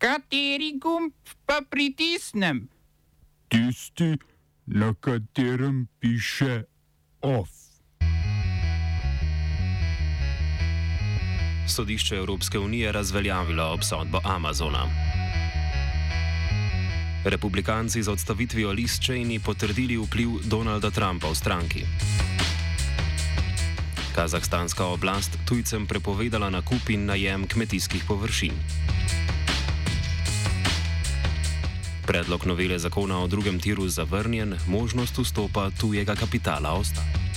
Kateri gumb pa pritisnem? Tisti, na katerem piše OF. Sodišče Evropske unije razveljavilo obsodbo Amazona. Republikanci z odstavitvijo Liz Cheney potrdili vpliv Donalda Trumpa v stranki. Kazahstanska oblast tujcem prepovedala nakup in najem kmetijskih površin. Predlog novele zakona o drugem tiru zavrnjen, možnost vstopa tujega kapitala ostaja.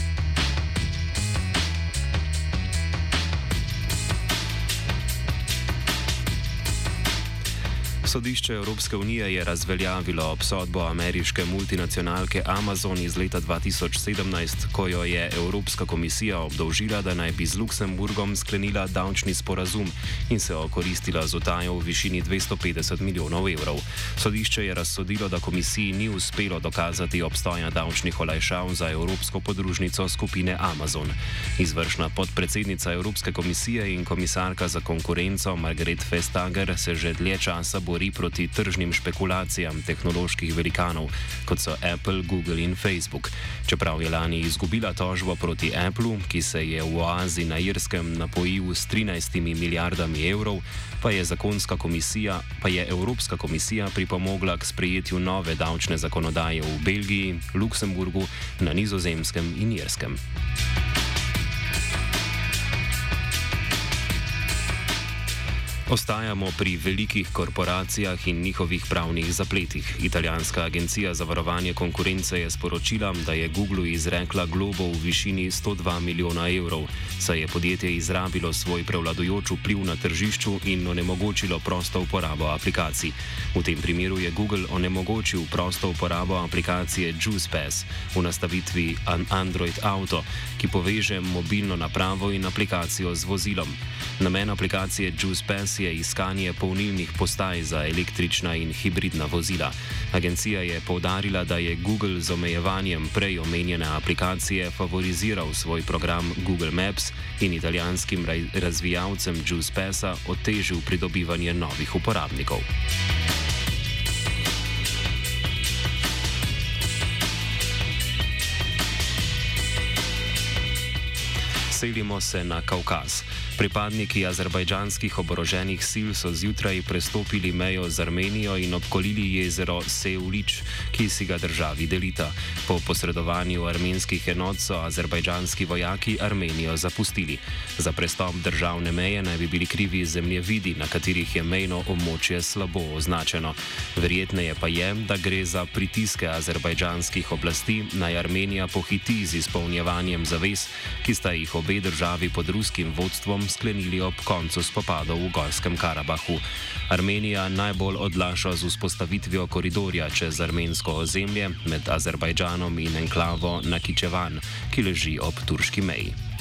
Sodišče Evropske unije je razveljavilo obsodbo ameriške multinacionalke Amazon iz leta 2017, ko jo je Evropska komisija obdolžila, da naj bi z Luksemburgom sklenila davčni sporazum in se okoristila z utajo v višini 250 milijonov evrov. Sodišče je razsodilo, da komisiji ni uspelo dokazati obstoja davčnih olajšav za Evropsko podružnico skupine Amazon. Izvršna podpredsednica Evropske komisije in komisarka za konkurenco Margaret Vestager se že dlje časa bori bori proti tržnim špekulacijam tehnoloških velikanov, kot so Apple, Google in Facebook. Čeprav je lani izgubila tožbo proti Apple, ki se je v oazi na Irskem napojil s 13 milijardami evrov, pa je, komisija, pa je Evropska komisija pripomogla k sprejetju nove davčne zakonodaje v Belgiji, Luksemburgu, na Nizozemskem in Irskem. Ostajamo pri velikih korporacijah in njihovih pravnih zapletih. Italijanska agencija za varovanje konkurence je sporočila, da je Google izrekla globo v višini 102 milijona evrov, saj je podjetje izrabilo svoj prevladujoč vpliv na tržišču in onemogočilo prosto uporabo aplikacij. V tem primeru je Google onemogočil prosto uporabo aplikacije JuicePass v nastavitvi Android Auto, ki poveže mobilno napravo in aplikacijo z vozilom. Namen aplikacije JuicePass je iskanje polnilnih postaj za električna in hibridna vozila. Agencija je povdarila, da je Google z omejevanjem prej omenjene aplikacije favoriziral svoj program Google Maps in italijanskim razvijalcem JuicePassa otežil pridobivanje novih uporabnikov. Selimo se na Kaukaz. Pripadniki azerbajdžanskih oboroženih sil so zjutraj prestopili mejo z Armenijo in obkolili jezero Seulič, ki si ga državi delita. Po posredovanju armenskih enot so azerbajdžanski vojaki Armenijo zapustili. Za prestop državne meje naj bi bili krivi zemljevidi, na katerih je mejno območje slabo označeno. Verjetneje pa je, da gre za pritiske azerbajdžanskih oblasti, naj Armenija pohiti z izpolnjevanjem zavez, ki sta jih obe državi pod ruskim vodstvom sklenili ob koncu spopadov v Gorskem Karabahu. Armenija najbolj odlaša z vzpostavitvijo koridorja čez armensko ozemlje med Azerbajdžanom in enklavo Nakičevan, ki leži ob turški meji.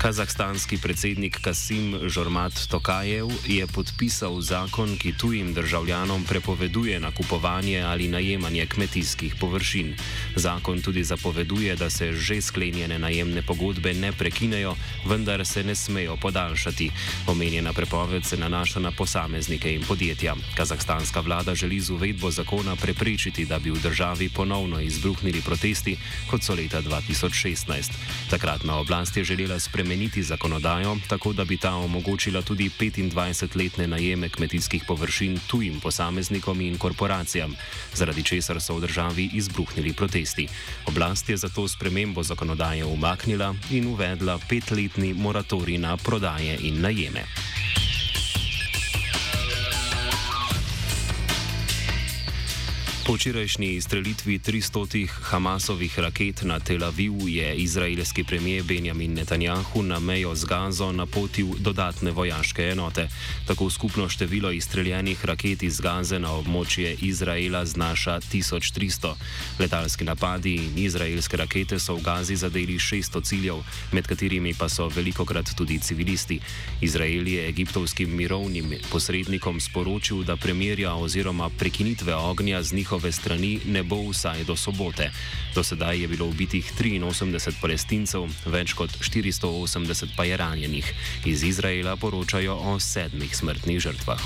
Kazahstanski predsednik Kasim Žormat Tokajev je podpisal zakon, ki tujim državljanom prepoveduje nakupovanje ali najemanje kmetijskih površin. Zakon tudi zapoveduje, da se že sklenjene najemne pogodbe ne prekinejo, vendar se ne smejo podaljšati. Omenjena prepoved se nanaša na posameznike in podjetja. Kazahstanska vlada želi z uvedbo zakona preprečiti, da bi v državi ponovno izbruhnili protesti, kot so leta 2016. Takratna oblast je želela spremeniti spremeniti zakonodajo, tako da bi ta omogočila tudi 25-letne najeme kmetijskih površin tujim posameznikom in korporacijam, zaradi česar so v državi izbruhnili protesti. Oblast je zato spremembo zakonodaje umaknila in uvedla petletni moratorij na prodaje in najeme. Po včerajšnji izstrelitvi 300 Hamasovih raket na Tel Aviv je izraelski premijer Benjamin Netanjahu na mejo z Gazo napotil dodatne vojaške enote. Tako skupno število izstreljenih raket iz Gaze na območje Izraela znaša 1300. Letalski napadi in izraelske rakete so v Gazi zadeli 600 ciljev, med katerimi pa so velikokrat tudi civilisti. Izrael je egiptovskim mirovnim posrednikom sporočil, da premirja oziroma prekinitve ognja z njihovim njegove strani ne bo vsaj do sobote. Do sedaj je bilo ubitih 83 palestincev, več kot 480 pa je ranjenih. Iz Izraela poročajo o sedmih smrtnih žrtvah.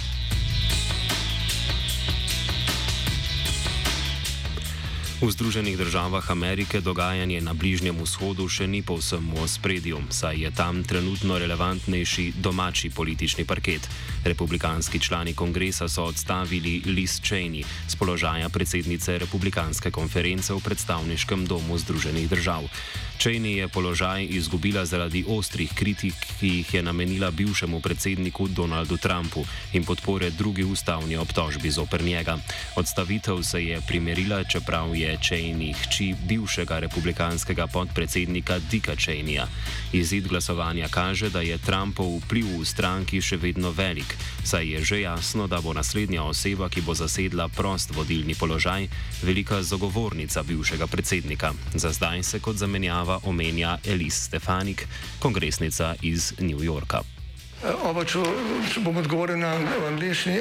V Združenih državah Amerike dogajanje na Bližnjem vzhodu še ni povsem v spredju, saj je tam trenutno relevantnejši domači politični parket. Republikanski člani kongresa so odstavili Liz Cheney z položaja predsednice Republikanske konference v predstavniškem domu Združenih držav. Cheney je položaj izgubila zaradi ostrih kritik, ki jih je namenila bivšemu predsedniku Donaldu Trumpu in podpore drugi ustavni obtožbi zoper njega. Odstavitev se je primerila, čeprav je je Cheney hči bivšega republikanskega podpredsednika Dicka Cheneya. Izid glasovanja kaže, da je Trumpov vpliv v stranki še vedno velik, saj je že jasno, da bo naslednja oseba, ki bo zasedla prost vodilni položaj, velika zagovornica bivšega predsednika. Za zdaj se kot zamenjava omenja Elise Stefanik, kongresnica iz New Yorka. Oba, če, če bom odgovoril na angliški.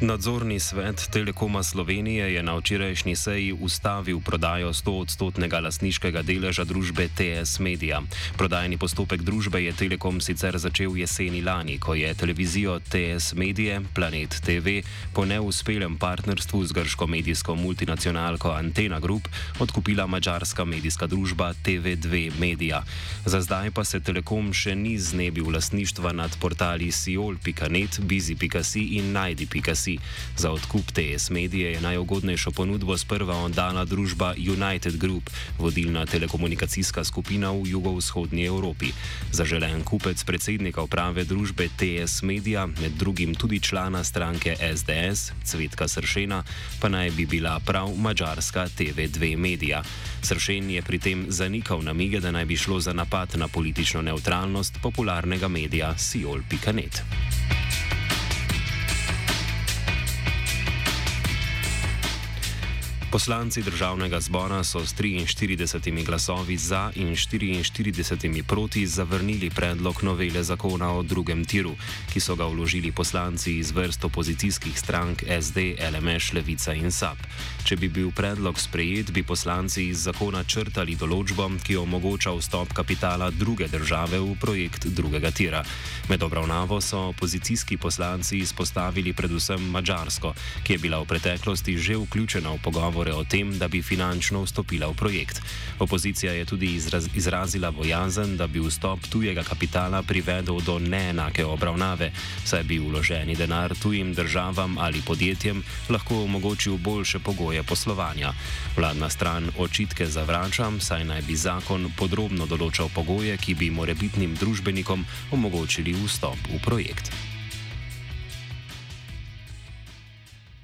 Nadzorni svet Telekoma Slovenije je na včerajšnji seji ustavil prodajo 100-odstotnega lasniškega deleža družbe TS Media. Prodajni postopek družbe je Telekom sicer začel jeseni lani, ko je televizijo TS Medije, Planet TV, po neuspelem partnerstvu z grško medijsko multinacionalko Antena Group odkupila mačarska medijska družba TV2 Media. Za zdaj pa se Telekom še ni znebil lasništva nad portali Siol.net, Bizi.si in Najdi.si. Agencij. Za odkup TS Medije je najugodnejšo ponudbo sprva oddala družba United Group, vodilna telekomunikacijska skupina v jugovzhodnji Evropi. Zaželen kupec predsednika uprave družbe TS Media, med drugim tudi člana stranke SDS, Cvetka Sršena, pa naj bi bila prav mačarska TV2 Media. Sršen je pri tem zanikal namige, da naj bi šlo za napad na politično neutralnost popularnega medija Siol.net. Poslanci državnega zbora so s 43 glasovi za in 44 proti zavrnili predlog novele zakona o drugem tiru, ki so ga vložili poslanci iz vrst opozicijskih strank SD, LMŠ, Levica in SAP. Če bi bil predlog sprejet, bi poslanci iz zakona črtali določbo, ki omogoča vstop kapitala druge države v projekt drugega tira. Med obravnavo so opozicijski poslanci izpostavili predvsem Mačarsko, ki je bila v preteklosti že vključena v pogovor govore o tem, da bi finančno vstopila v projekt. Opozicija je tudi izraz, izrazila bojazen, da bi vstop tujega kapitala privedel do neenake obravnave, saj bi vloženi denar tujim državam ali podjetjem lahko omogočil boljše pogoje poslovanja. Vladna stran očitke zavrača, saj naj bi zakon podrobno določal pogoje, ki bi morebitnim družbenikom omogočili vstop v projekt.